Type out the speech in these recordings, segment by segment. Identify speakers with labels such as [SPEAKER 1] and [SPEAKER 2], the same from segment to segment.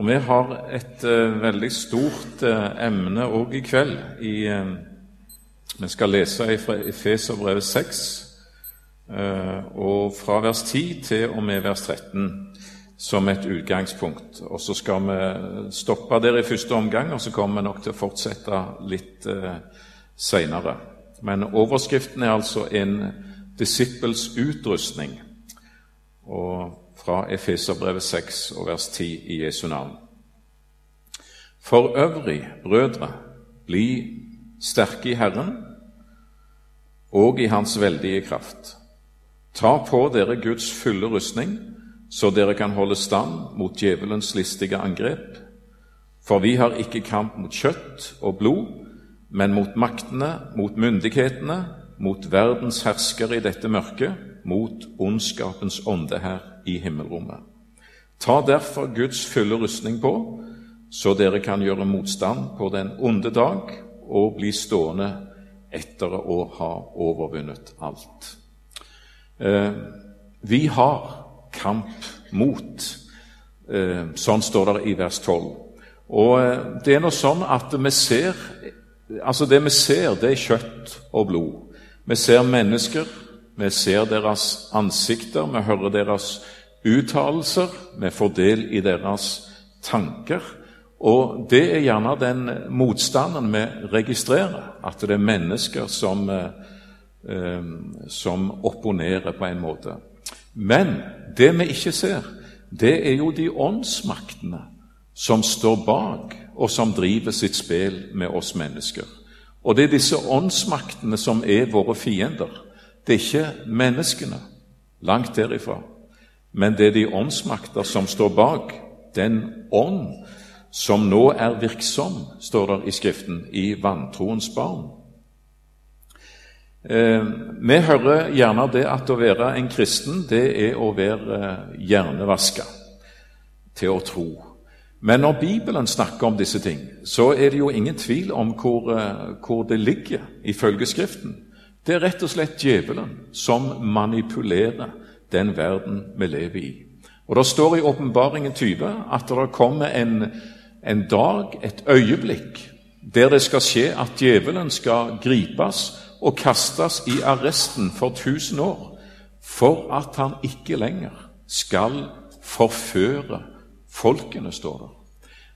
[SPEAKER 1] Og vi har et uh, veldig stort uh, emne òg i kveld. I, uh, vi skal lese fra Efeserbrevet 6, og fra vers 10 til og med vers 13 som et utgangspunkt. Og Så skal vi stoppe der i første omgang, og så kommer vi nok til å fortsette litt uh, seinere. Men overskriften er altså en disippels utrustning. Og fra Efeserbrevet 6 og vers 10 i Jesu navn. For øvrig, brødre, bli sterke i Herren og i Hans veldige kraft. Ta på dere Guds fulle rustning, så dere kan holde stand mot djevelens listige angrep. For vi har ikke kamp mot kjøtt og blod, men mot maktene, mot myndighetene, mot verdens herskere i dette mørket, mot ondskapens ånde her i himmelrommet. Ta derfor Guds fulle rustning på, så dere kan gjøre motstand på den onde dag og bli stående etter å ha overvunnet alt. Eh, vi har kamp mot. Eh, sånn står det i vers 12. Og eh, det er nå sånn at vi ser Altså, det vi ser, det er kjøtt og blod. Vi ser mennesker, vi ser deres ansikter, vi hører deres uttalelser, vi får del i deres tanker. Og det er gjerne den motstanden vi registrerer, at det er mennesker som, eh, som opponerer på en måte. Men det vi ikke ser, det er jo de åndsmaktene som står bak, og som driver sitt spill med oss mennesker. Og det er disse åndsmaktene som er våre fiender. Det er ikke menneskene, langt derifra, men det er de åndsmakter som står bak den ånd som nå er virksom, står det i Skriften, i vantroens barn. Eh, vi hører gjerne det at å være en kristen, det er å være eh, hjernevaska til å tro. Men når Bibelen snakker om disse ting, så er det jo ingen tvil om hvor, eh, hvor det ligger ifølge Skriften. Det er rett og slett djevelen som manipulerer den verden vi lever i. Og Det står i Åpenbaringen 20 at det kommer en, en dag, et øyeblikk, der det skal skje at djevelen skal gripes og kastes i arresten for 1000 år for at han ikke lenger skal forføre folkene, står det.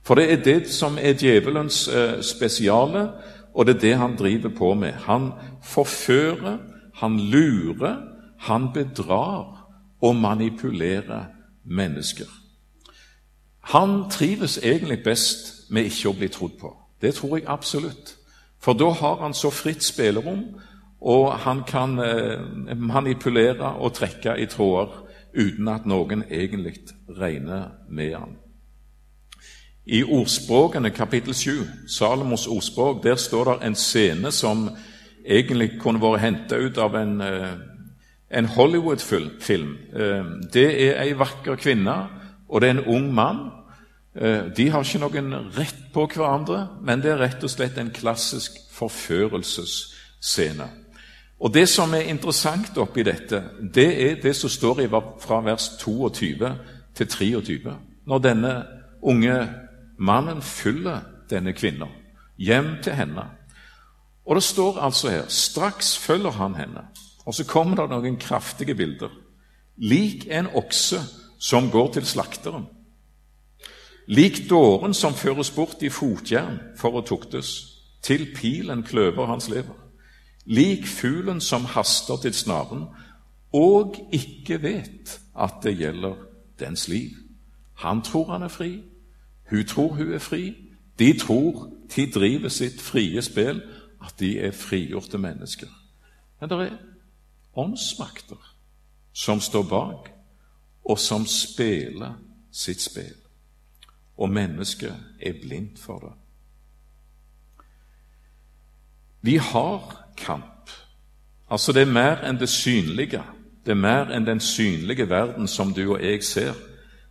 [SPEAKER 1] For det er det som er djevelens eh, spesiale, og det er det han driver på med. Han forfører, han lurer, han bedrar og manipulerer mennesker. Han trives egentlig best med ikke å bli trodd på. Det tror jeg absolutt. For da har han så fritt spillerom, og han kan eh, manipulere og trekke i tråder uten at noen egentlig regner med han. I Ordspråkene kapittel 7, Salomos ordspråk, der står det en scene som egentlig kunne vært henta ut av en, eh, en Hollywood-film. Eh, det er ei vakker kvinne, og det er en ung mann. Eh, de har ikke noen rett på hverandre, men det er rett og slett en klassisk forførelsesscene. Og Det som er interessant oppi dette, det er det som står i fra vers 22 til 23. Når denne unge mannen følger denne kvinnen hjem til henne. Og det står altså her straks følger han henne. Og så kommer det noen kraftige bilder. Lik en okse som går til slakteren Lik dåren som føres bort i fotjern for å tuktes, til pilen kløver hans lever. Lik fuglen som haster til snaren og ikke vet at det gjelder dens liv. Han tror han er fri, hun tror hun er fri. De tror de driver sitt frie spill, at de er frigjorte mennesker. Men det er åndsmakter som står bak, og som spiller sitt spill og mennesket er blindt for det. Vi har kamp. Altså, det er mer enn det synlige. Det er mer enn den synlige verden som du og jeg ser.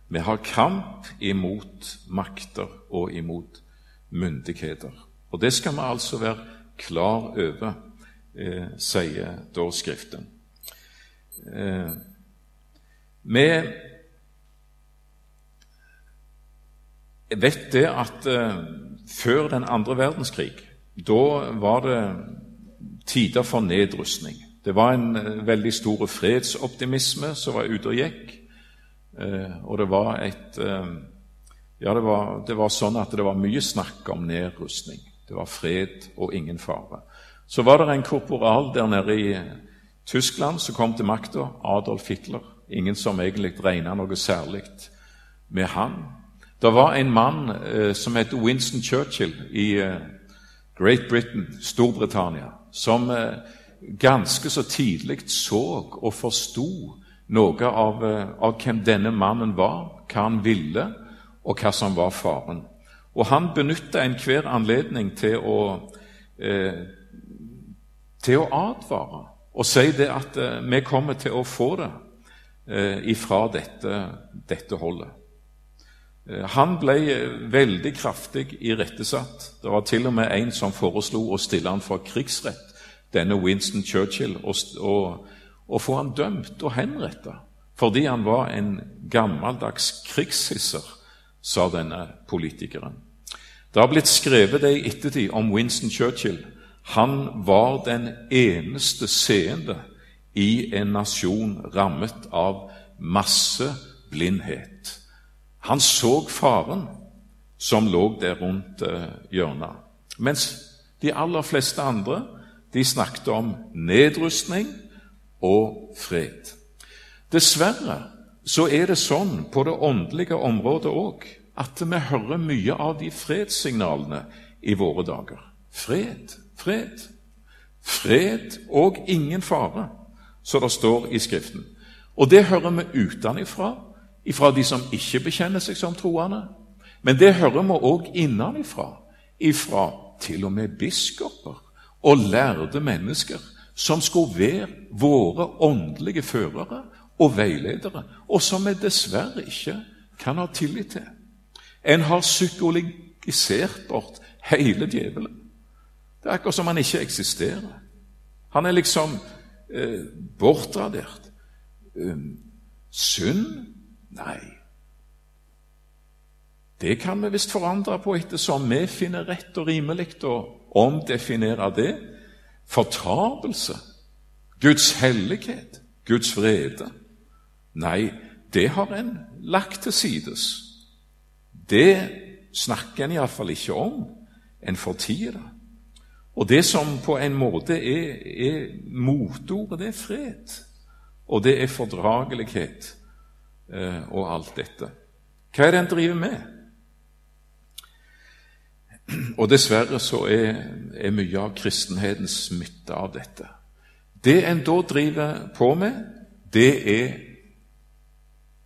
[SPEAKER 1] Vi har kamp imot makter og imot myndigheter. Og det skal vi altså være klar over, eh, sier da Skriften. Eh, vi, vet det at eh, før den andre verdenskrig, da var det tider for nedrustning. Det var en eh, veldig stor fredsoptimisme som var ute og gikk. Eh, og det var et eh, Ja, det var, det var sånn at det var mye snakk om nedrustning. Det var fred og ingen fare. Så var det en korporal der nede i Tyskland som kom til makta, Adolf Hitler. Ingen som egentlig regna noe særlig med han. Det var en mann eh, som het Winston Churchill i eh, Great Britain, Storbritannia, som eh, ganske så tidlig så og forsto noe av, eh, av, hvem denne mannen var, hva han ville, og hva som var faren. Og han benytta enhver anledning til å, eh, til å advare og si det at eh, vi kommer til å få det eh, ifra dette, dette holdet. Eh, han ble veldig kraftig irettesatt. Det var til og med en som foreslo å stille han for krigsrett, denne Winston Churchill, og, og, og få han dømt og henretta fordi han var en gammeldags krigshisser, sa denne politikeren. Det har blitt skrevet det i ettertid om Winston Churchill. Han var den eneste seende i en nasjon rammet av masseblindhet. Han så faren som lå der rundt eh, hjørnet. Mens de aller fleste andre de snakket om nedrustning og fred. Dessverre så er det sånn på det åndelige området òg at vi hører mye av de fredssignalene i våre dager. Fred, fred. Fred og ingen fare, som det står i Skriften. Og det hører vi utenifra, ifra de som ikke bekjenner seg som troende. Men det hører vi òg innenifra, ifra til og med biskoper og lærde mennesker som skulle være våre åndelige førere og veiledere, og som vi dessverre ikke kan ha tillit til. En har psykologisert bort hele djevelen. Det er akkurat som han ikke eksisterer. Han er liksom eh, bortradert. Um, synd? Nei. Det kan vi visst forandre på ettersom vi finner rett og rimelig å omdefinere det. Fortapelse, Guds hellighet, Guds vrede. Nei, det har en lagt til sides. Det snakker en iallfall ikke om. En fortier det. Og det som på en måte er, er motordet, det er fred. Og det er fordragelighet eh, og alt dette. Hva er det en driver med? Og dessverre så er, er mye av kristenheten smitta av dette. Det en da driver på med, det er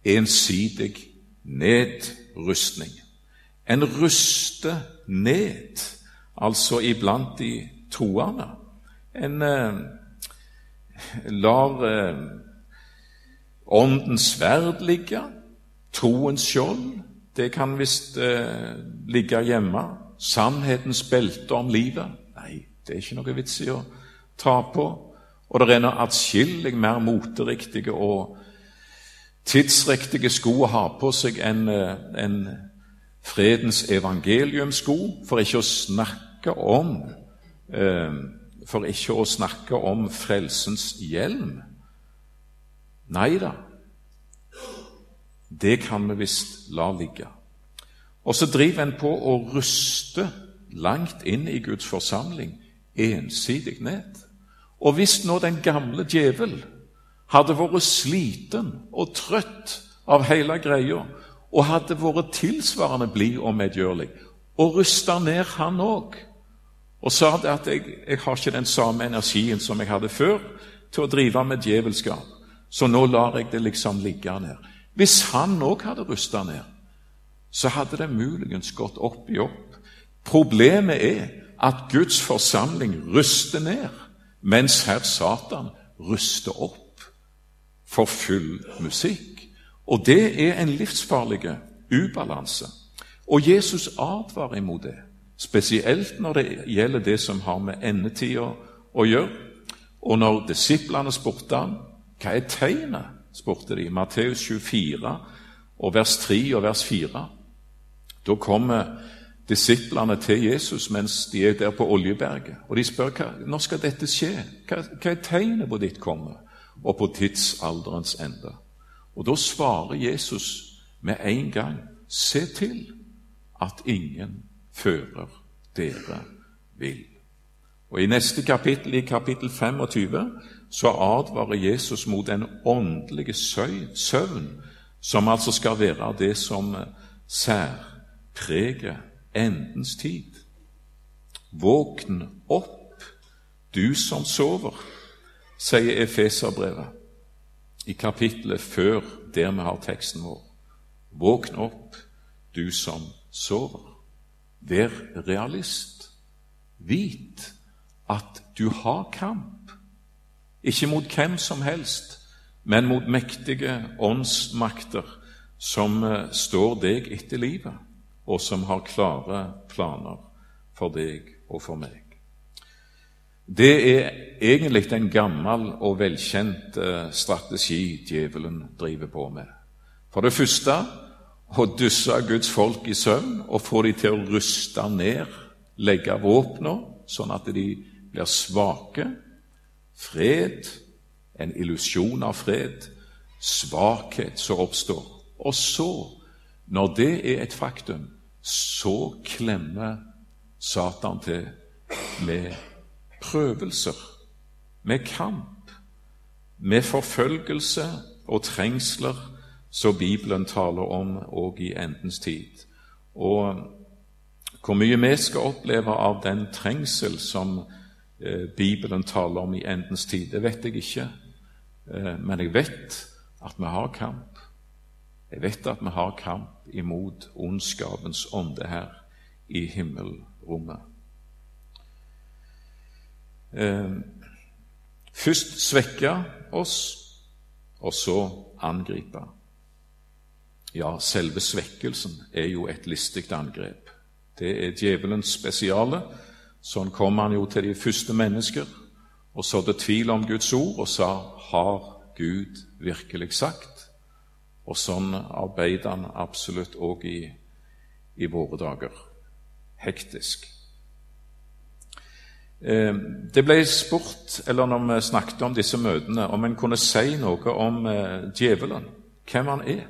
[SPEAKER 1] ensidig nedrustning. En ruster ned, altså iblant de troende. En eh, lar eh, åndens sverd ligge, troens skjold, det kan visst eh, ligge hjemme. Sannhetens belte om livet. Nei, det er ikke noe vits i å ta på. Og det er atskillig mer moteriktige og tidsriktige sko å ha på seg enn en fredens evangeliumsko, for ikke å snakke om eh, For ikke å snakke om frelsens hjelm. Nei da, det kan vi visst la ligge. Og så driver en på å ruste langt inn i Guds forsamling ensidig ned. Og hvis nå den gamle djevel hadde vært sliten og trøtt av hele greia og hadde vært tilsvarende blid og medgjørlig, og rusta ned han òg, og sa det at jeg, jeg har ikke den samme energien som jeg hadde før til å drive med djevelskap, så nå lar jeg det liksom ligge ned. Hvis han òg hadde rusta ned, så hadde det muligens gått opp i opp. Problemet er at Guds forsamling ruster ned, mens herr Satan ruster opp for full musikk. Og det er en livsfarlig ubalanse. Og Jesus advarer imot det, spesielt når det gjelder det som har med endetida å gjøre. Og når disiplene spurte ham hva er tegnet, spurte de, Matteus 24 og vers 3 og vers 4. Da kommer disiplene til Jesus mens de er der på Oljeberget, og de spør hva, når skal dette skje? Hva, hva er tegnet på ditt komme og på tidsalderens ende? Og Da svarer Jesus med en gang se til at ingen fører dere vil. Og I neste kapittel, i kapittel 25, så advarer Jesus mot den åndelige søvn, som altså skal være det som særpreger endens tid. Våkn opp, du som sover, sier Efeserbrevet i kapittelet før der vi har teksten vår. Våkn opp, du som sover. Vær realist. Vit at du har kamp. Ikke mot hvem som helst, men mot mektige åndsmakter som eh, står deg etter livet, og som har klare planer for deg og for meg. Det er egentlig en gammel og velkjent eh, strategi djevelen driver på med. For det første å dysse Guds folk i søvn og få dem til å ruste ned, legge våpnene, sånn at de blir svake. Fred, en illusjon av fred, svakhet som oppstår. Og så, når det er et faktum, så klemmer Satan til med prøvelser, med kamp, med forfølgelse og trengsler som Bibelen taler om òg i endens tid. Og hvor mye vi skal oppleve av den trengsel som eh, Bibelen taler om i endens tid, det vet jeg ikke. Eh, men jeg vet at vi har kamp. Jeg vet at vi har kamp imot ondskapens ånde her i himmelrommet. Eh, først svekke oss, og så angripe. Ja, selve svekkelsen er jo et listig angrep. Det er djevelens spesiale. Sånn kom han jo til de første mennesker og sådde tvil om Guds ord og sa 'Har Gud virkelig sagt?' Og sånn arbeider han absolutt òg i, i våre dager. Hektisk. Eh, det ble spurt, eller når vi snakket om disse møtene, om en kunne si noe om eh, djevelen, hvem han er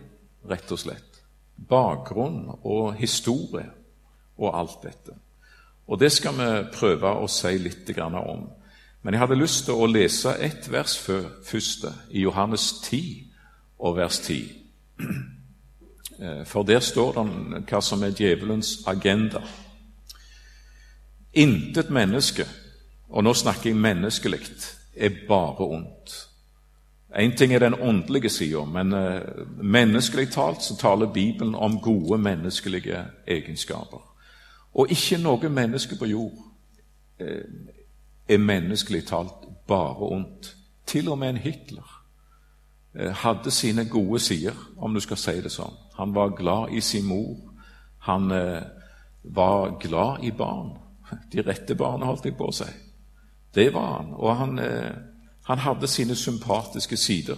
[SPEAKER 1] rett og slett. Bakgrunn og historie og alt dette. Og Det skal vi prøve å si litt om. Men jeg hadde lyst til å lese ett vers før første, i Johannes 10 og vers 10. Eh, for der står det hva som er djevelens agenda. Intet menneske, og nå snakker jeg menneskelig, er bare ondt. Én ting er den åndelige sida, men uh, menneskelig talt så taler Bibelen om gode menneskelige egenskaper. Og ikke noe menneske på jord uh, er menneskelig talt bare ondt. Til og med en Hitler uh, hadde sine gode sider, om du skal si det sånn. Han var glad i sin mor. Han var glad i barn. De rette barna, holdt jeg på å si. Det var han. Og han han hadde sine sympatiske sider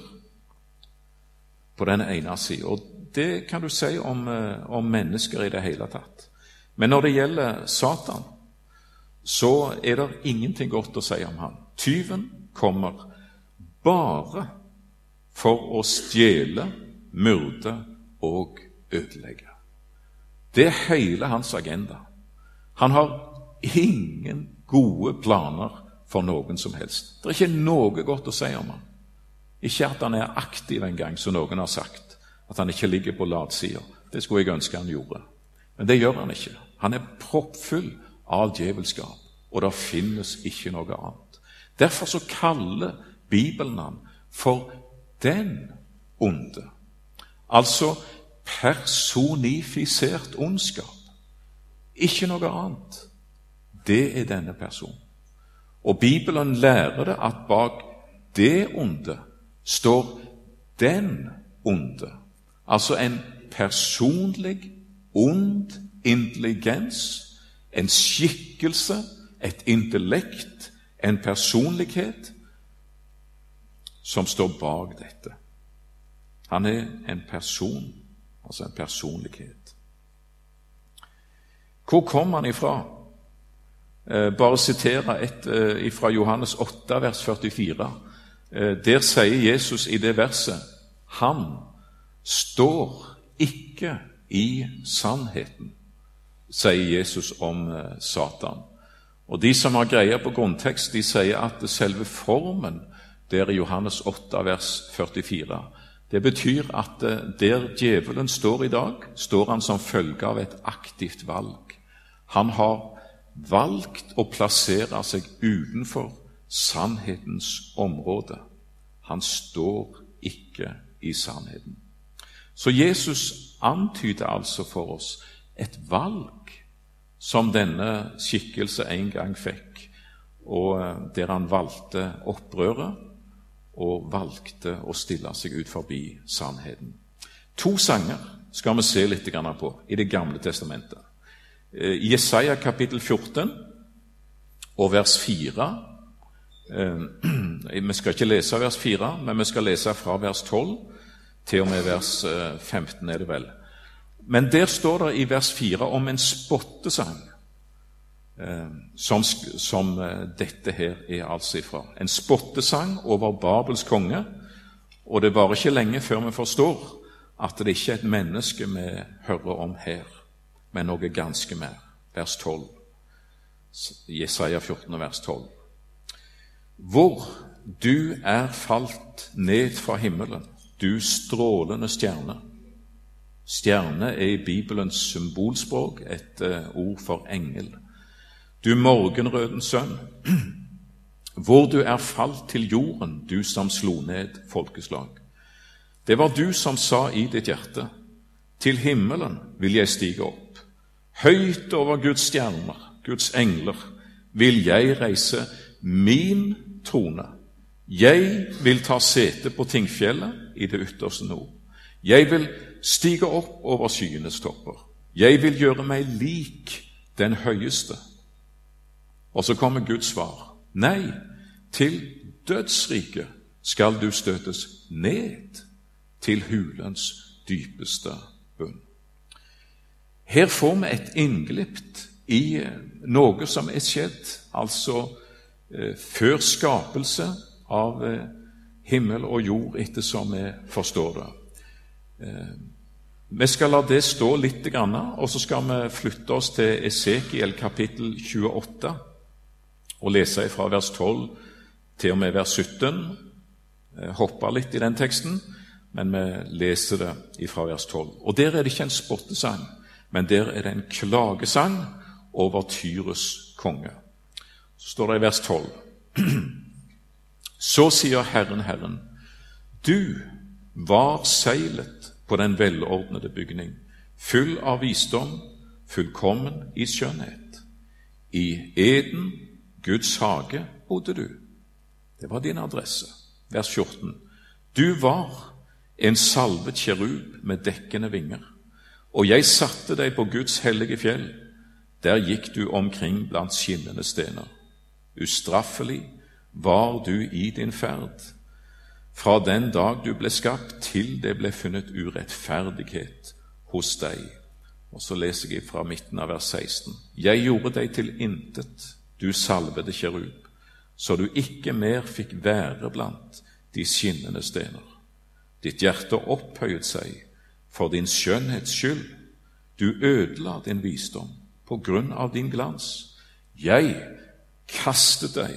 [SPEAKER 1] på den ene sida. Og det kan du si om, eh, om, mennesker i det hele tatt. Men når det gjelder Satan, så er det ingenting godt å si om han. Tyven kommer bare for å stjele, myrde og ødelegge. Det er hele hans agenda. Han har ingen gode planer for noen som helst. Det er ikke noe godt å si om han. Ikke at han er aktiv engang, som noen har sagt. At han ikke ligger på latsida. Det skulle jeg ønske han gjorde. Men det gjør han ikke. Han er proppfull av djevelskap, og det finnes ikke noe annet. Derfor så kaller Bibelen han for den onde. Altså personifisert ondskap. Ikke noe annet. Det er denne personen. Og Bibelen lærer det at bak det onde står den onde. Altså en personlig, ond intelligens, en skikkelse, et intellekt, en personlighet som står bak dette. Han er en person, altså en personlighet. Hvor kom han ifra? Eh, bare sitere et eh, fra Johannes 8, vers 44. Eh, der sier Jesus i det verset Han står ikke i sannheten, sier Jesus om Satan. Og De som har greie på grunntekst, de sier at selve formen der i Johannes 8, vers 44 det betyr at der djevelen står i dag, står han som følge av et aktivt valg. Han har valgt å plassere seg utenfor sannhetens område. Han står ikke i sannheten. Så Jesus antyder altså for oss et valg som denne skikkelse en gang fikk, og eh, der han valgte opprøret og valgte å stille seg ut forbi sannheten. To sanger skal vi se litt på i Det gamle testamentet. Eh, Jesaja kapittel 14 og vers 4 eh, Vi skal ikke lese vers 4, men vi skal lese fra vers 12 til og med vers 15, er det vel. Men der står det i vers 4 om en spottesang eh, som, som eh, dette her er altså ifra. En spottesang over Babels konge. Og det varer ikke lenge før vi forstår at det ikke er et menneske vi hører om her, men noe ganske mer. Vers 12. Jesaja 14, vers 12. Hvor du er falt ned fra himmelen, du strålende stjerne Stjerne er i Bibelens symbolspråk et uh, ord for engel. Du morgenrøden sønn, hvor du er falt til jorden, du som slo ned folkeslag. Det var du som sa i ditt hjerte, til himmelen vil jeg stige opp. Høyt over Guds stjerner, Guds engler, vil jeg reise min trone. Jeg vil ta sete på Tingfjellet i det ytterste nord. Jeg vil stige opp over skyenes topper. Jeg vil gjøre meg lik den høyeste. Og så kommer Guds svar. Nei, til dødsriket skal du støtes ned til hulens dypeste bunn. Her får vi et innglipp i noe som er skjedd, altså eh, før skapelse av eh, himmel og jord, ettersom vi forstår det. Eh, vi skal la det stå litt, og så skal vi flytte oss til Esekiel kapittel 28 og lese fra vers 12 til og med vers 17. Eh, Hoppe litt i den teksten, men vi leser det fra vers 12. Og Der er det ikke en spottesang, men der er det en klagesang over Tyrus konge. Så står det i vers 12. Så sier Herren, Herren, du var seilet på den velordnede bygning, full av visdom, fullkommen i skjønnhet. I Eden Guds hage bodde du. Det var din adresse. Vers 14. Du var en salvet kjerub med dekkende vinger, og jeg satte deg på Guds hellige fjell. Der gikk du omkring blant skinnende stener. Ustraffelig var du i din ferd, fra den dag du ble skapt, til det ble funnet urettferdighet hos deg. Og så leser jeg fra midten av vers 16. Jeg gjorde deg til intet du salvede kjerub, så du ikke mer fikk være blant de skinnende stener. Ditt hjerte opphøyet seg for din skjønnhets skyld. Du ødela din visdom på grunn av din glans. Jeg kastet deg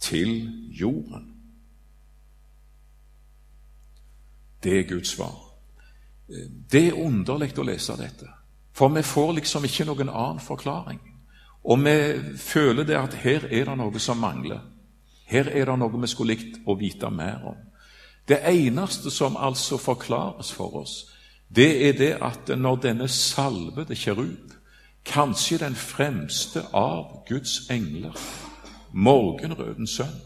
[SPEAKER 1] til jorden. Det er Guds svar. Det er underlig å lese dette, for vi får liksom ikke noen annen forklaring. Og vi føler det at her er det noe som mangler. Her er det noe vi skulle likt å vite mer om. Det eneste som altså forklares for oss, det er det at når denne salvede kjerub, kanskje den fremste av Guds engler, morgenrødens sønn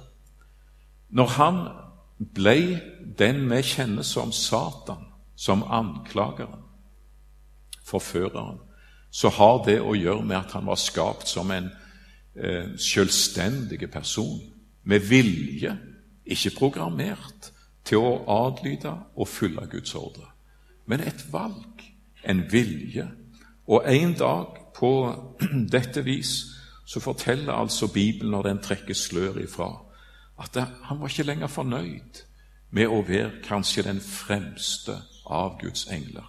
[SPEAKER 1] Når han ble den vi kjenner som Satan, som anklageren, forføreren, så har det å gjøre med at han var skapt som en eh, selvstendig person, med vilje, ikke programmert til å adlyde og følge Guds ordre, men et valg, en vilje. Og en dag, på dette vis så forteller altså Bibelen, når den trekker slør ifra, at han var ikke lenger fornøyd med å være kanskje den fremste av Guds engler.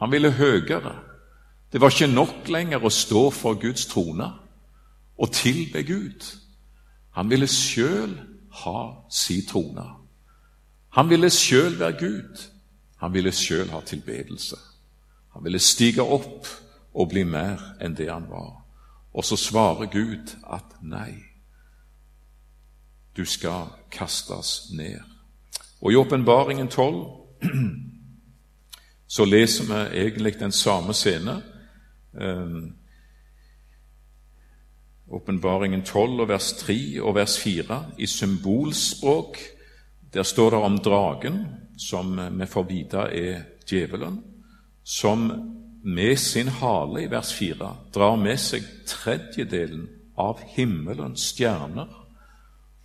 [SPEAKER 1] Han ville høyere. Det var ikke nok lenger å stå for Guds trone og tilbe Gud. Han ville sjøl ha sin trone. Han ville sjøl være Gud. Han ville sjøl ha tilbedelse. Han ville stige opp og bli mer enn det han var. Og så svarer Gud at nei, du skal kastes ned. Og i Åpenbaringen 12 så leser vi egentlig den samme scene. Ehm, Åpenbaringen 12 og vers 3 og vers 4 i symbolspråk. Der står det om dragen, som vi får vite er djevelen, som med sin hale, i vers 4, drar med seg tredjedelen av himmelens stjerner.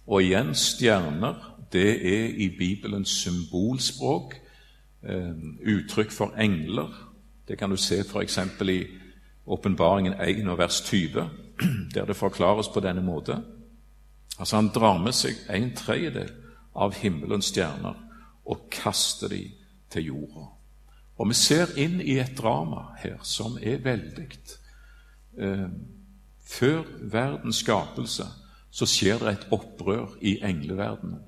[SPEAKER 1] Og igjen stjerner, det er i Bibelens symbolspråk eh, uttrykk for engler. Det kan du se f.eks. i Åpenbaringen 1 og vers 20, der det forklares på denne måte. Altså Han drar med seg en tredjedel av himmelens stjerner og kaste dem til jorda. Og vi ser inn i et drama her som er veldig. Eh, før verdens skapelse så skjer det et opprør i engleverdenen,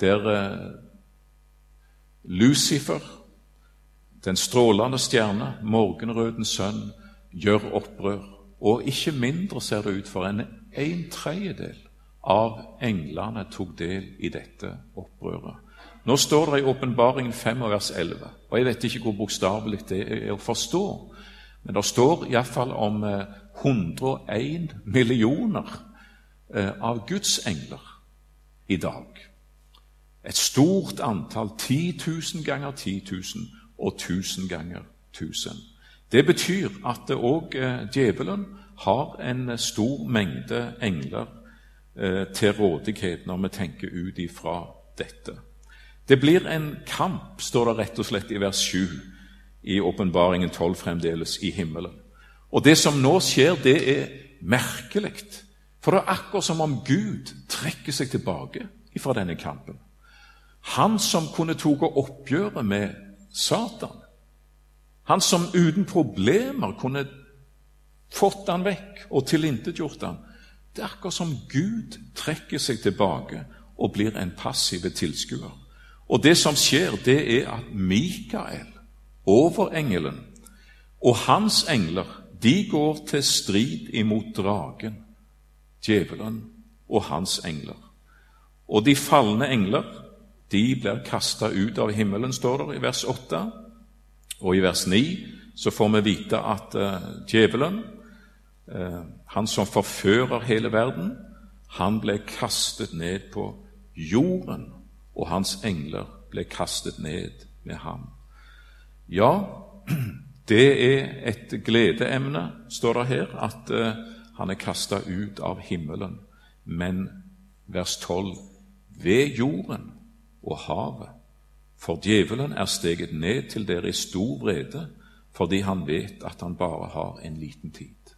[SPEAKER 1] der eh, Lucifer, den strålende stjerne, morgenrødens sønn, gjør opprør. Og ikke mindre ser det ut for enn en tredjedel av englene tok del i dette opprøret. Nå står det i Åpenbaringen 5 vers 11, og jeg vet ikke hvor bokstavelig det er å forstå, men det står iallfall om 101 eh, millioner eh, av Guds engler i dag. Et stort antall, 10 000 ganger 10 000 og 1000 ganger 1000. Det betyr at òg eh, djevelen har en stor mengde engler til rådighet når vi tenker ut ifra dette. Det blir en kamp, står det rett og slett i vers 7 i Åpenbaringen 12 fremdeles, i himmelen. Og det som nå skjer, det er merkelig. For det er akkurat som om Gud trekker seg tilbake fra denne kampen. Han som kunne tatt oppgjøret med Satan, han som uten problemer kunne fått han vekk og tilintetgjort han, det er akkurat som Gud trekker seg tilbake og blir en passiv tilskuer. Og det som skjer, det er at Mikael, overengelen, og hans engler, de går til strid imot dragen, djevelen og hans engler. Og de falne engler, de blir kasta ut av himmelen, står det i vers 8. Og i vers 9 så får vi vite at uh, djevelen, uh, han som forfører hele verden, han ble kastet ned på jorden og hans engler ble kastet ned med ham. Ja, det er et gledeemne, står det her, at uh, han er kasta ut av himmelen. Men vers 12 ved jorden og havet. For djevelen er steget ned til dere i stor vrede, fordi han vet at han bare har en liten tid.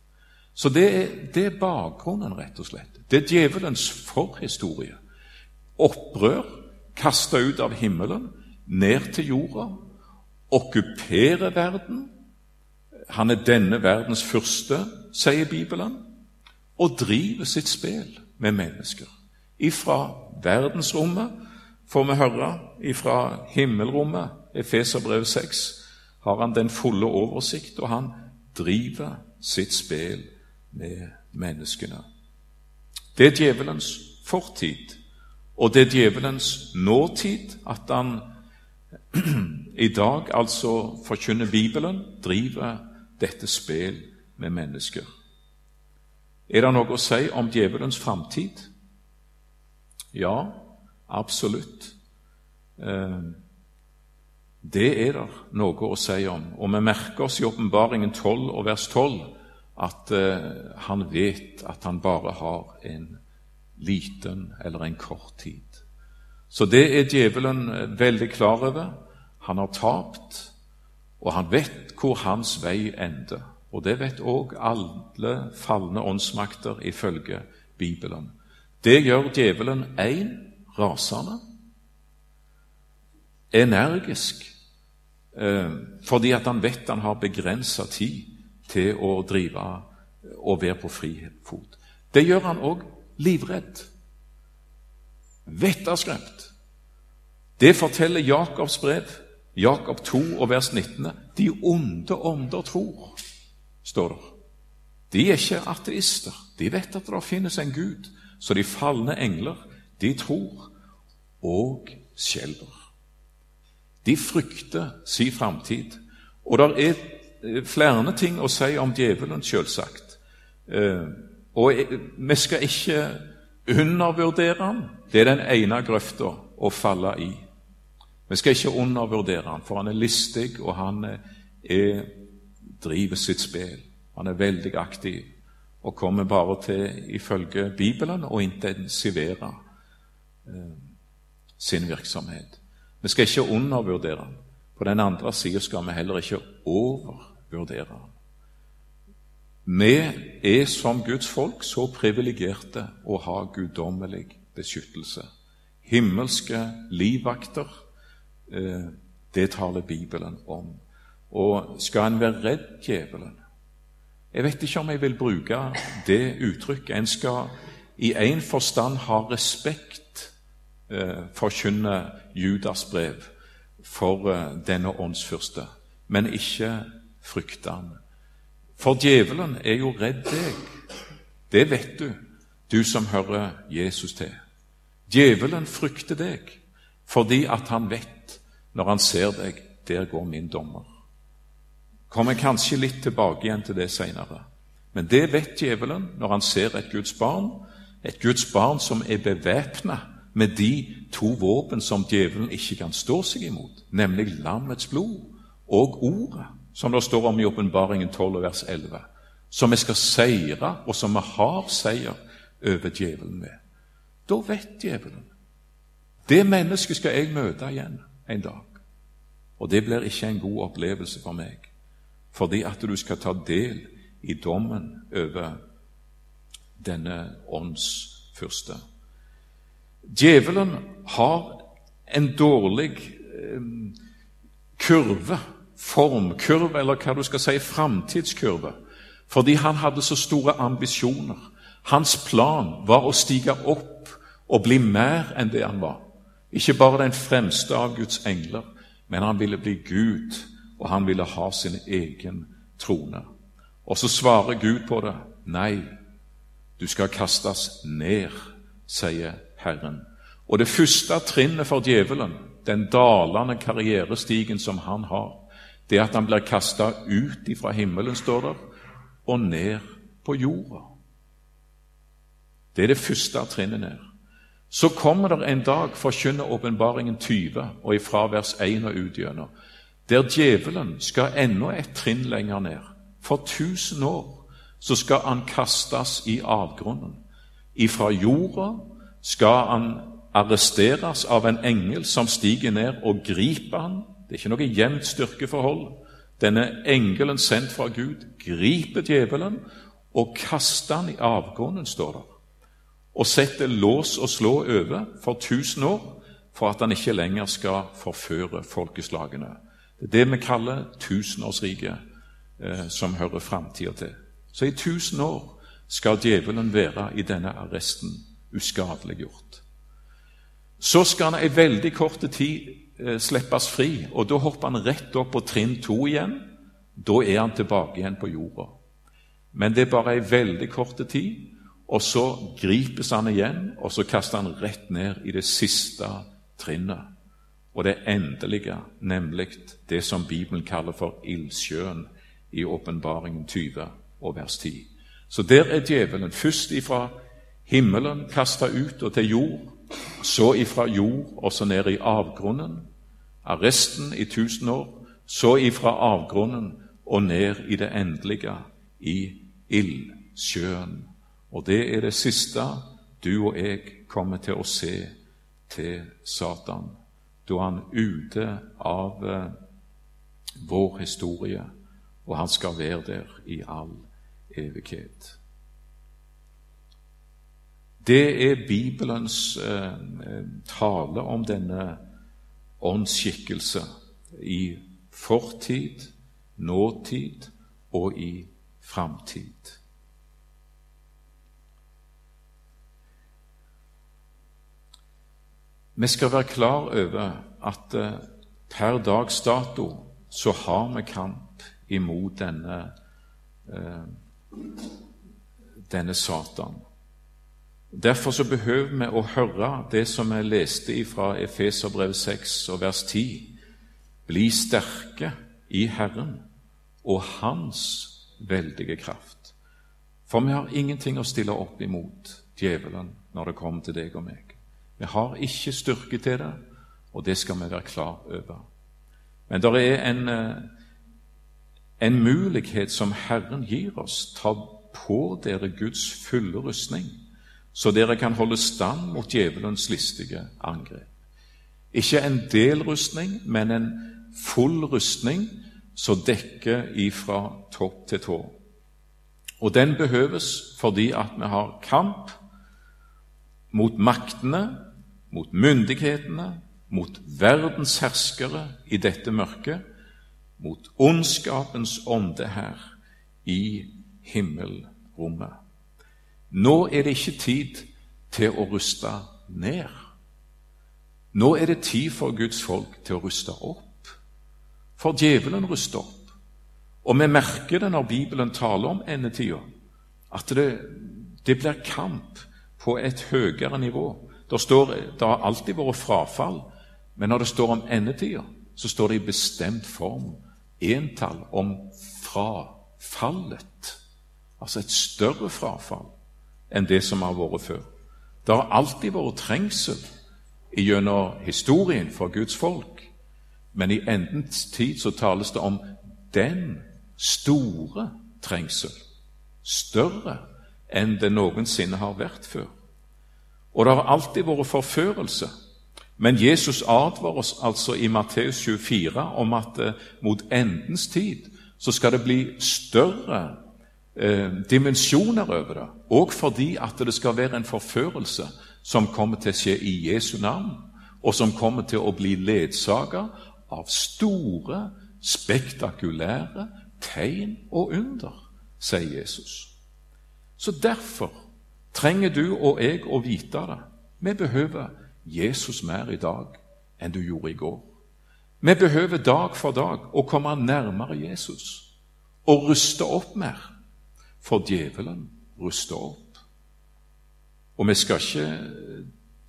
[SPEAKER 1] Så det er, det er bakgrunnen, rett og slett. Det er djevelens forhistorie. Opprør kasta ut av himmelen, ned til jorda, okkupere verden. Han er denne verdens første, sier Bibelen, og driver sitt spill med mennesker. Ifra verdensrommet får vi høre, ifra himmelrommet, Efeserbrev 6, har han den fulle oversikt, og han driver sitt spill med menneskene. Det er djevelens fortid. Og det er djevelens nåtid at han i dag altså forkynner Bibelen, driver dette spill med mennesker. Er det noe å si om djevelens framtid? Ja, absolutt. Eh, det er det noe å si om. Og vi merker oss i Åpenbaringen 12 og vers 12 at eh, han vet at han bare har en liten eller en kort tid. Så det er djevelen eh, veldig klar over. Han har tapt, og han vet hvor hans vei ender. Og det vet òg alle falne åndsmakter ifølge Bibelen. Det gjør djevelen én rasende, energisk, eh, fordi at han vet han har begrensa tid til å drive og være på frifot. Det gjør han òg livredd. Vettaskremt. Det forteller Jakobs brev, Jakob 2 og vers 19. De onde ånder tror, står det. De er ikke ateister. De vet at det finnes en Gud. Så de falne engler, de tror og skjelver. De frykter si framtid. Og det er eh, flere ting å si om djevelen, selvsagt. Eh, og vi skal ikke undervurdere han. Det er den ene grøfta å falle i. Vi skal ikke undervurdere han, for han er listig, og han er, driver sitt spill. Han er veldig aktiv og kommer bare til, ifølge Bibelen, å intensivere eh, sin virksomhet. Vi skal ikke undervurdere han. På den andre sida skal vi heller ikke overvurdere han. Vi er som Guds folk så privilegerte å ha guddommelig beskyttelse. Himmelske livvakter, eh, det taler Bibelen om. Og skal en være redd djevelen? Jeg vet ikke om jeg vil bruke det uttrykket. En skal i en forstand ha respekt eh, forkynne Judas brev for eh, denne åndsfyrste, men ikke frykte han. For djevelen er jo redd deg. Det vet du, du som hører Jesus til. Djevelen frykter deg fordi at han vet, når han ser deg, der går min dommer. Kommer kanskje litt tilbake igjen til det seinere. Men det vet djevelen når han ser et Guds barn, et Guds barn som er bevæpna med de to våpen som djevelen ikke kan stå seg imot, nemlig lammets blod og ordet som det står om i Åpenbaringen 12, vers 11, som vi skal seire, og som vi har seier over djevelen med. Da vet djevelen det mennesket skal jeg møte igjen en dag. Og det blir ikke en god opplevelse for meg, fordi at du skal ta del i dommen over denne åndsfyrste. Djevelen har en dårlig eh, kurve formkurve, eller hva du skal si, framtidskurve, fordi han hadde så store ambisjoner. Hans plan var å stige opp og bli mer enn det han var. Ikke bare den fremste av Guds engler, men han ville bli Gud, og han ville ha sin egen trone. Og så svarer Gud på det. Nei, du skal kastes ned, sier Herren. Og det første trinnet for djevelen, den dalende karrierestigen som han har, det at han blir kasta ut ifra himmelen, står der, og ned på jorda. Det er det første trinnet ned. Så kommer det en dag, forkynner åpenbaringen 20, og ifra vers 1 og ut der djevelen skal enda et trinn lenger ned. For tusen år så skal han kastes i avgrunnen. Ifra jorda skal han arresteres av en engel som stiger ned og griper han det er ikke noe jevnt styrkeforhold. Denne engelen sendt fra Gud griper djevelen og kaster han i avgrunnen, står det, og setter lås og slå over for tusen år for at han ikke lenger skal forføre folkeslagene. Det er det vi kaller tusenårsriket, eh, som hører framtida til. Så i tusen år skal djevelen være i denne arresten uskadeliggjort. Så skal han i veldig kort tid slippes fri, og da hopper han rett opp på trinn to igjen. Da er han tilbake igjen på jorda. Men det er bare ei veldig kort tid, og så gripes han igjen, og så kaster han rett ned i det siste trinnet. Og det endelige, nemlig det som Bibelen kaller for ildsjøen i Åpenbaringen 20 og vers 10. Så der er djevelen først ifra himmelen kasta ut og til jord, så ifra jord og så ned i avgrunnen, arresten i tusen år, så ifra avgrunnen og ned i det endelige, i ildsjøen. Og det er det siste du og jeg kommer til å se til Satan, da han ute av eh, vår historie og han skal være der i all evighet. Det er Bibelens eh, tale om denne åndsskikkelse i fortid, nåtid og i framtid. Vi skal være klar over at eh, per dags dato så har vi kamp imot denne, eh, denne Satan. Derfor så behøver vi å høre det som jeg leste fra Efeserbrev 6 og vers 10. Bli sterke i Herren og Hans veldige kraft. For vi har ingenting å stille opp imot djevelen når det kommer til deg og meg. Vi har ikke styrke til det, og det skal vi være klar over. Men det er en, eh, en mulighet som Herren gir oss. Ta på dere Guds fulle rustning, så dere kan holde stand mot djevelens listige angrep. Ikke en del rustning, men en full rustning som dekker ifra topp til tå. Og den behøves fordi at vi har kamp mot maktene, mot myndighetene, mot verdens herskere i dette mørket, mot ondskapens ånde her i himmelrommet. Nå er det ikke tid til å ruste ned. Nå er det tid for Guds folk til å ruste opp. For djevelen ruster opp. Og vi merker det når Bibelen taler om endetida, at det, det blir kamp på et høyere nivå. Det, står, det har alltid vært frafall, men når det står om endetida, så står det i bestemt form entall om frafallet. Altså et større frafall enn det som har vært før. Det har alltid vært trengsel gjennom historien for Guds folk, men i endens tid så tales det om den store trengsel, større enn det noensinne har vært før. Og det har alltid vært forførelse. Men Jesus advarer oss altså i Matteus 24 om at eh, mot endens tid så skal det bli større eh, dimensjoner over det, og fordi at det skal være en forførelse som kommer til å skje i Jesu navn, og som kommer til å bli ledsaga av store, spektakulære tegn og under, sier Jesus. Så derfor trenger du og jeg å vite det. Vi behøver Jesus mer i dag enn du gjorde i går. Vi behøver dag for dag å komme nærmere Jesus og ruste opp mer, for djevelen ruster opp. Og vi skal ikke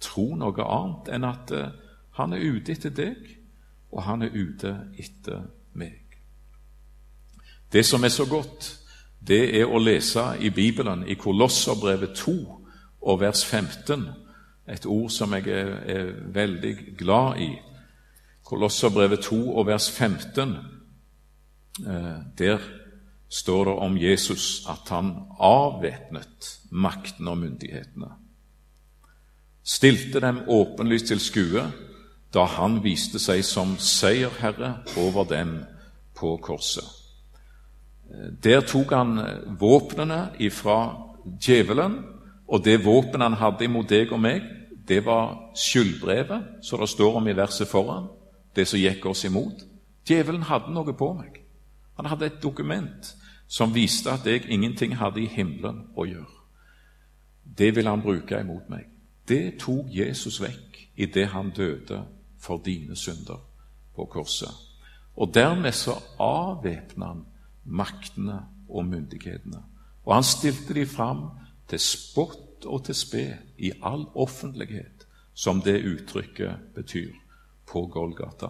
[SPEAKER 1] tro noe annet enn at eh, han er ute etter deg, og han er ute etter meg. Det som er så godt, det er å lese i Bibelen, i Kolosserbrevet 2 og vers 15, et ord som jeg er, er veldig glad i. Kolosserbrevet 2 og vers 15. Eh, der står det om Jesus at han avvæpnet makten og myndighetene. Stilte dem åpenlyst til skue da han viste seg som seierherre over dem på korset. Der tok han våpnene ifra djevelen, og det våpenet han hadde imot deg og meg, det var skyldbrevet, som det står om i verset foran, det som gikk oss imot. Djevelen hadde noe på meg. Han hadde et dokument som viste at jeg ingenting hadde i himmelen å gjøre. Det ville han bruke imot meg. Det tok Jesus vekk idet han døde for dine synder på korset. Og dermed så avvæpna han maktene og myndighetene. Og han stilte de fram til spott og til spe i all offentlighet, som det uttrykket betyr, på Golgata,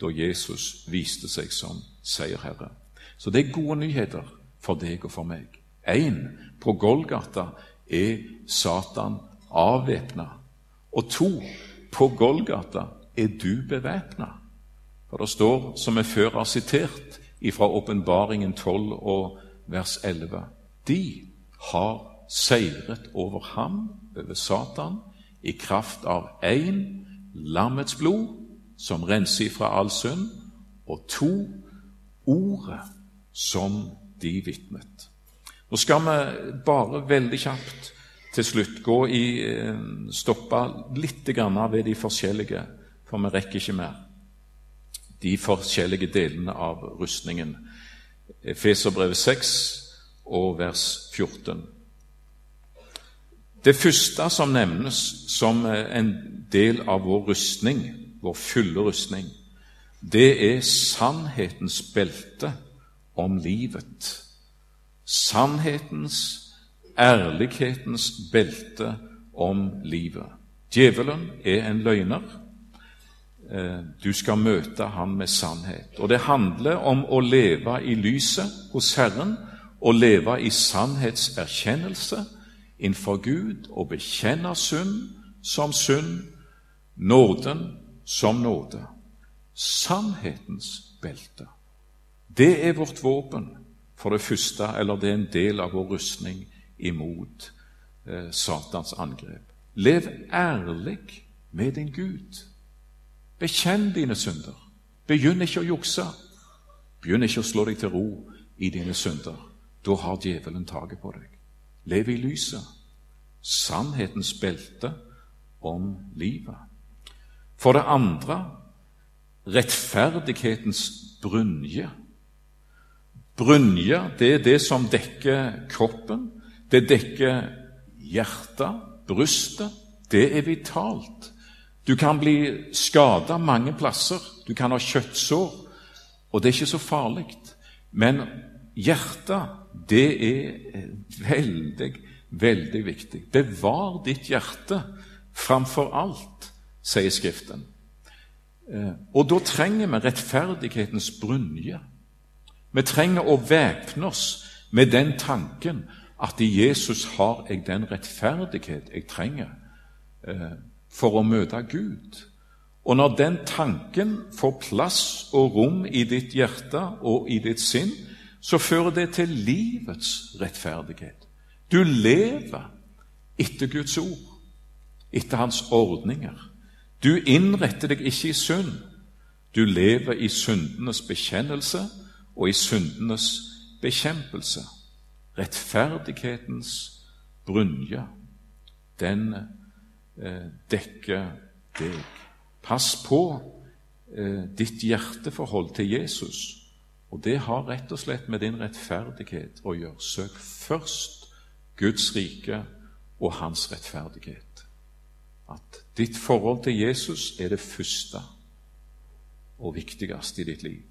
[SPEAKER 1] da Jesus viste seg som seierherre. Så det er gode nyheter for deg og for meg. Én, på Golgata er Satan avvæpna. Og to, på Golgata er du bevæpna. For det står, som vi før har sitert, fra Åpenbaringen 12 og vers 11. De har seiret over ham, over Satan, i kraft av én lammets blod, som renser fra all synd, og to ordet som de vitnet. Nå skal vi bare veldig kjapt til slutt gå i, eh, stoppe litt ved de forskjellige, for vi rekker ikke mer, de forskjellige delene av rustningen. Efeserbrevet 6 og vers 14. Det første som nevnes som en del av vår rustning, vår fulle rustning, det er sannhetens belte om livet. Sannhetens, ærlighetens belte om livet. Djevelen er en løgner. Eh, du skal møte han med sannhet. Og det handler om å leve i lyset hos Herren, å leve i sannhetserkjennelse innenfor Gud og bekjenne synd som synd, nåden som nåde. Sannhetens belte. Det er vårt våpen, for det første, eller det er en del av vår rustning imot eh, Satans angrep. Lev ærlig med din Gud. Bekjenn dine synder. Begynn ikke å jukse. Begynn ikke å slå deg til ro i dine synder. Da har djevelen taket på deg. Lev i lyset. Sannhetens belte om livet. For det andre rettferdighetens brynje. Brynje, det er det som dekker kroppen. Det dekker hjertet, brystet. Det er vitalt. Du kan bli skada mange plasser. Du kan ha kjøttsår, og det er ikke så farlig. Men hjertet, det er veldig, veldig viktig. Bevar ditt hjerte framfor alt, sier Skriften. Eh, og da trenger vi rettferdighetens brynje. Vi trenger å væpne oss med den tanken at i Jesus har jeg den rettferdighet jeg trenger eh, for å møte Gud. Og når den tanken får plass og rom i ditt hjerte og i ditt sinn, så fører det til livets rettferdighet. Du lever etter Guds ord, etter Hans ordninger. Du innretter deg ikke i synd. Du lever i syndenes bekjennelse og i syndenes bekjempelse. Rettferdighetens brynje, den eh, dekker deg. Pass på eh, ditt hjerteforhold til Jesus, og det har rett og slett med din rettferdighet å gjøre. Søk først Guds rike og hans rettferdighet at ditt forhold til Jesus er det første og viktigste i ditt liv.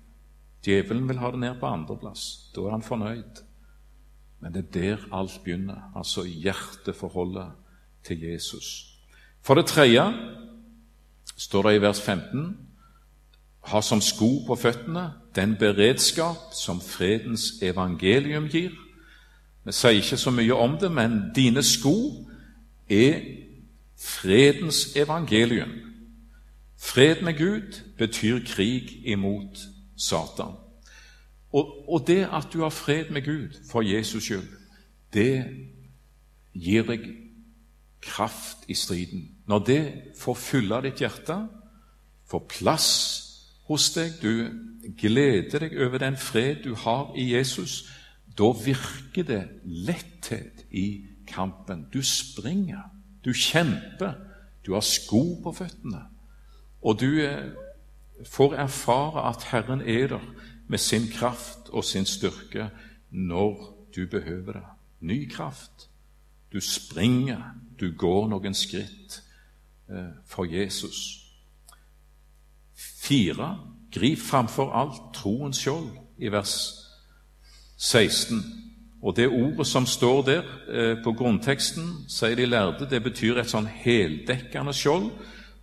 [SPEAKER 1] Djevelen vil ha det ned på andreplass. Da er han fornøyd. Men det er der alt begynner, altså hjerteforholdet til Jesus. For det tredje står det i vers 15 ha som sko på føttene den beredskap som fredens evangelium gir. Vi sier ikke så mye om det, men dine sko er fredens evangelium. Fred med Gud betyr krig imot Satan. Og, og, det at du har fred med Gud for Jesus skyld, det gir deg kraft i striden. Når det får fylle ditt hjerte, får plass hos deg, du gleder deg over den fred du har i Jesus, da virker det letthet i kampen. Du springer. Du kjemper, du har sko på føttene, og du eh, får erfare at Herren er der med sin kraft og sin styrke når du behøver det. Ny kraft. Du springer, du går noen skritt eh, for Jesus. Fire. Grip framfor alt troens skjold, i vers 16. Og det ordet som står der eh, på grunnteksten, sier de lærde, det betyr et sånn heldekkende skjold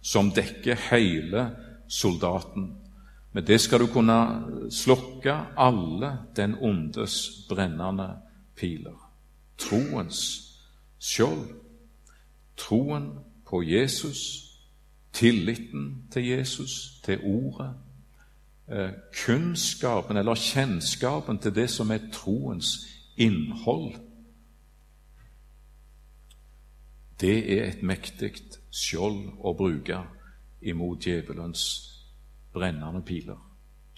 [SPEAKER 1] som dekker hele soldaten. Med det skal du kunne slukke alle den ondes brennende piler. Troens skjold. Troen på Jesus, tilliten til Jesus, til Ordet. Eh, kunnskapen eller kjennskapen til det som er troens innhold, det er et mektig skjold å bruke imot djevelens brennende piler.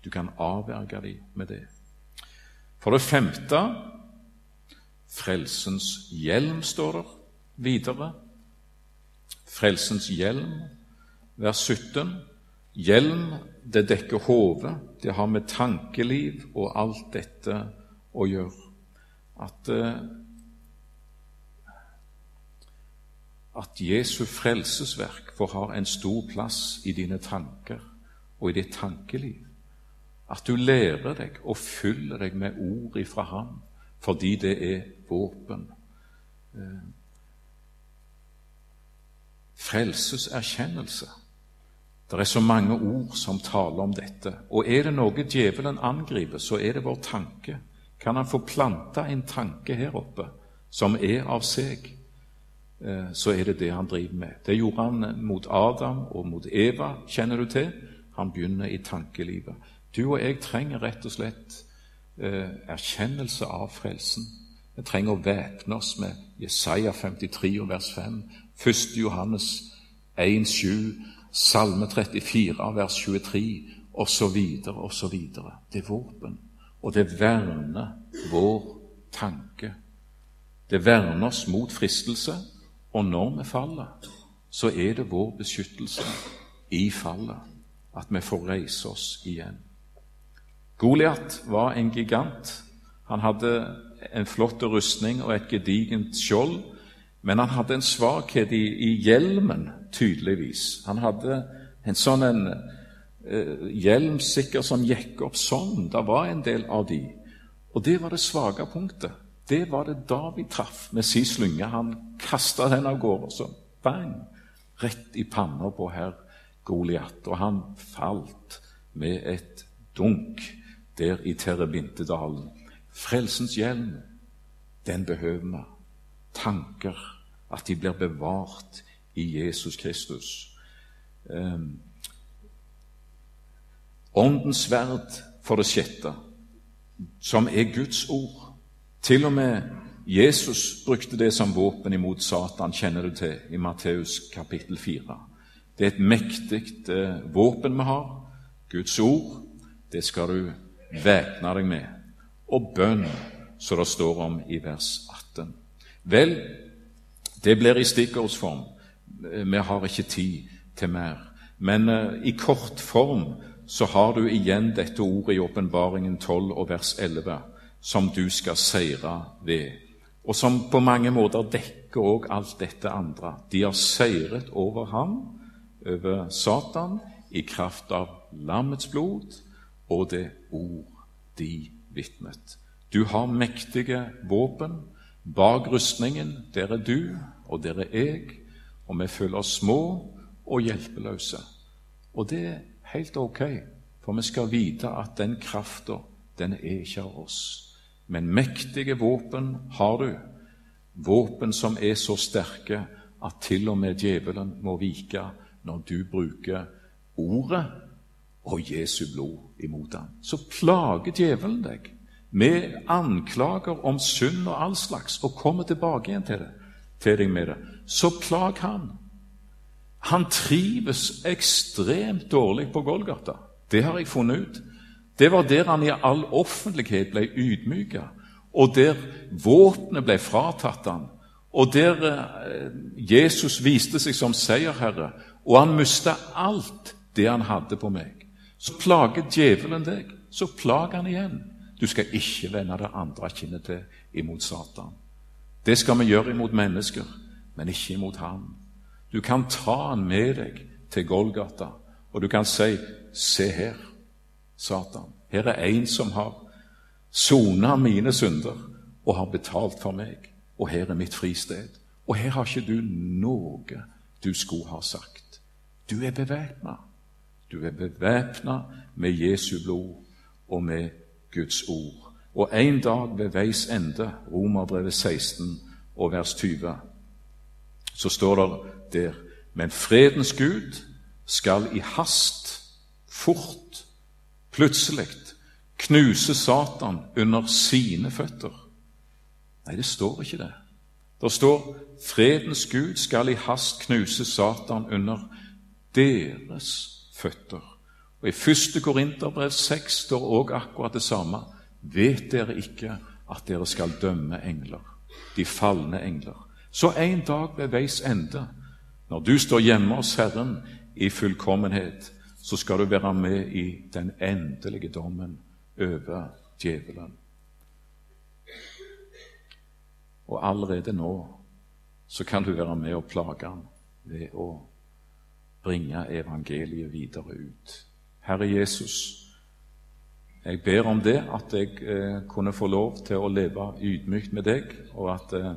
[SPEAKER 1] Du kan avverge dem med det. For det femte frelsens hjelm, står det videre. Frelsens hjelm, vers 17. Hjelm, det dekker hodet, det har med tankeliv og alt dette å gjøre. At, eh, at Jesu frelsesverk får ha en stor plass i dine tanker og i ditt tankeliv. At du lærer deg og fyller deg med ord ifra Ham, fordi det er våpen. Eh, Frelseserkjennelse. Det er så mange ord som taler om dette. Og er det noe djevelen angriper, så er det vår tanke. Kan han få planta en tanke her oppe som er av seg, så er det det han driver med. Det gjorde han mot Adam og mot Eva, kjenner du til. Han begynner i tankelivet. Du og jeg trenger rett og slett eh, erkjennelse av frelsen. Vi trenger å væpne oss med Jesaja 53 og vers 5, 1. Johannes 1, 7, Salme 34, vers 23, osv., osv. Det er våpen, og det verner vår tanke. Det verner oss mot fristelse, og når vi faller, så er det vår beskyttelse i fallet at vi får reise oss igjen. Goliat var en gigant. Han hadde en flott rustning og et gedigent skjold. Men han hadde en svakhet i, i hjelmen, tydeligvis. Han hadde en sånn en, eh, hjelm sikkert som gikk opp sånn. Det var en del av de. Og det var det svake punktet. Det var det David traff med sin slynge. Han kasta den av gårde, så bang! Rett i panna på herr Goliat. Og han falt med et dunk der i Terrebintedalen. Frelsens hjelm, den behøver vi tanker, at de blir bevart i Jesus Kristus. Um, åndens sverd for det sjette, som er Guds ord. Til og med Jesus brukte det som våpen imot Satan, kjenner du til, i Matteus kapittel 4. Det er et mektig eh, våpen vi har. Guds ord, det skal du væpne deg med. Og bønn, som det står om i vers 18. Vel, det blir i stikkordsform. Vi har ikke tid til mer. Men uh, i kort form så har du igjen dette ordet i Åpenbaringen 12 og vers 11, som du skal seire ved, og som på mange måter dekker òg alt dette andre. De har seiret over ham, over Satan, i kraft av lammets blod og det ord de vitnet. Du har mektige våpen Bak rustningen, der er du, og der er jeg, og vi føler oss små og hjelpeløse. Og det er helt ok, for vi skal vite at den krafta, den er ikke av oss. Men mektige våpen har du, våpen som er så sterke at til og med djevelen må vike når du bruker ordet og Jesu blod imot ham. Så plager djevelen deg med anklager om synd og all slags, og kommer tilbake igjen til, det, til deg med det, så plag han. Han trives ekstremt dårlig på Golgata. Det har jeg funnet ut. Det var der han i all offentlighet ble ydmyka, og der våpenet ble fratatt han, og der eh, Jesus viste seg som seierherre, og han mista alt det han hadde på meg. Så plager djevelen deg, så plager han igjen. Du skal ikke vende det andre kinnet til imot Satan. Det skal vi gjøre imot mennesker, men ikke imot ham. Du kan ta han med deg til Golgata, og du kan si, 'Se her, Satan. Her er en som har sona mine synder og har betalt for meg, og her er mitt fristed.' Og her har ikke du noe du skulle ha sagt. Du er bevæpna. Du er bevæpna med Jesu blod og med Guds ord. Og en dag ved veis ende, Romerbrevet 16 og vers 20, så står det der Men fredens Gud skal i hast, fort, plutselig knuse Satan under sine føtter. Nei, det står ikke det. Det står fredens Gud skal i hast knuse Satan under deres føtter. Og I 1. Korinterbrev 6 står også akkurat det samme. vet dere ikke at dere skal dømme engler, de falne engler? Så en dag ved veis ende, når du står hjemme hos Herren i fullkommenhet, så skal du være med i den endelige dommen over djevelen. Og allerede nå så kan du være med og plage ham ved å bringe evangeliet videre ut. Herre Jesus, jeg ber om det, at jeg eh, kunne få lov til å leve ydmykt med deg, og at, eh,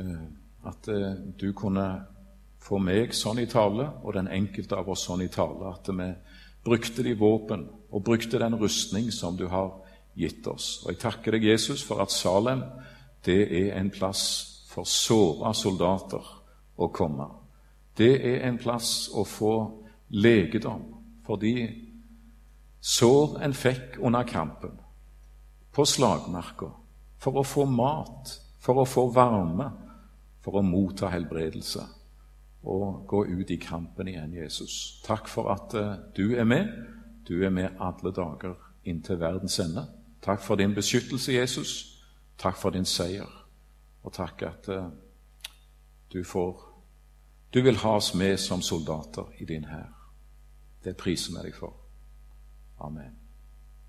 [SPEAKER 1] eh at eh, du kunne få meg sånn i tale, og den enkelte av oss sånn i tale, at vi brukte de våpen og brukte den rustning som du har gitt oss. Og Jeg takker deg, Jesus, for at Salem det er en plass for såra soldater å komme. Det er en plass å få legedom for de sår en fikk under kampen, på slagmarka, for å få mat, for å få varme, for å motta helbredelse og gå ut i kampen igjen, Jesus. Takk for at uh, du er med. Du er med alle dager inntil verdens ende. Takk for din beskyttelse, Jesus. Takk for din seier. Og takk at uh, du får Du vil ha oss med som soldater i din hær. Det priser vi deg for. Amen.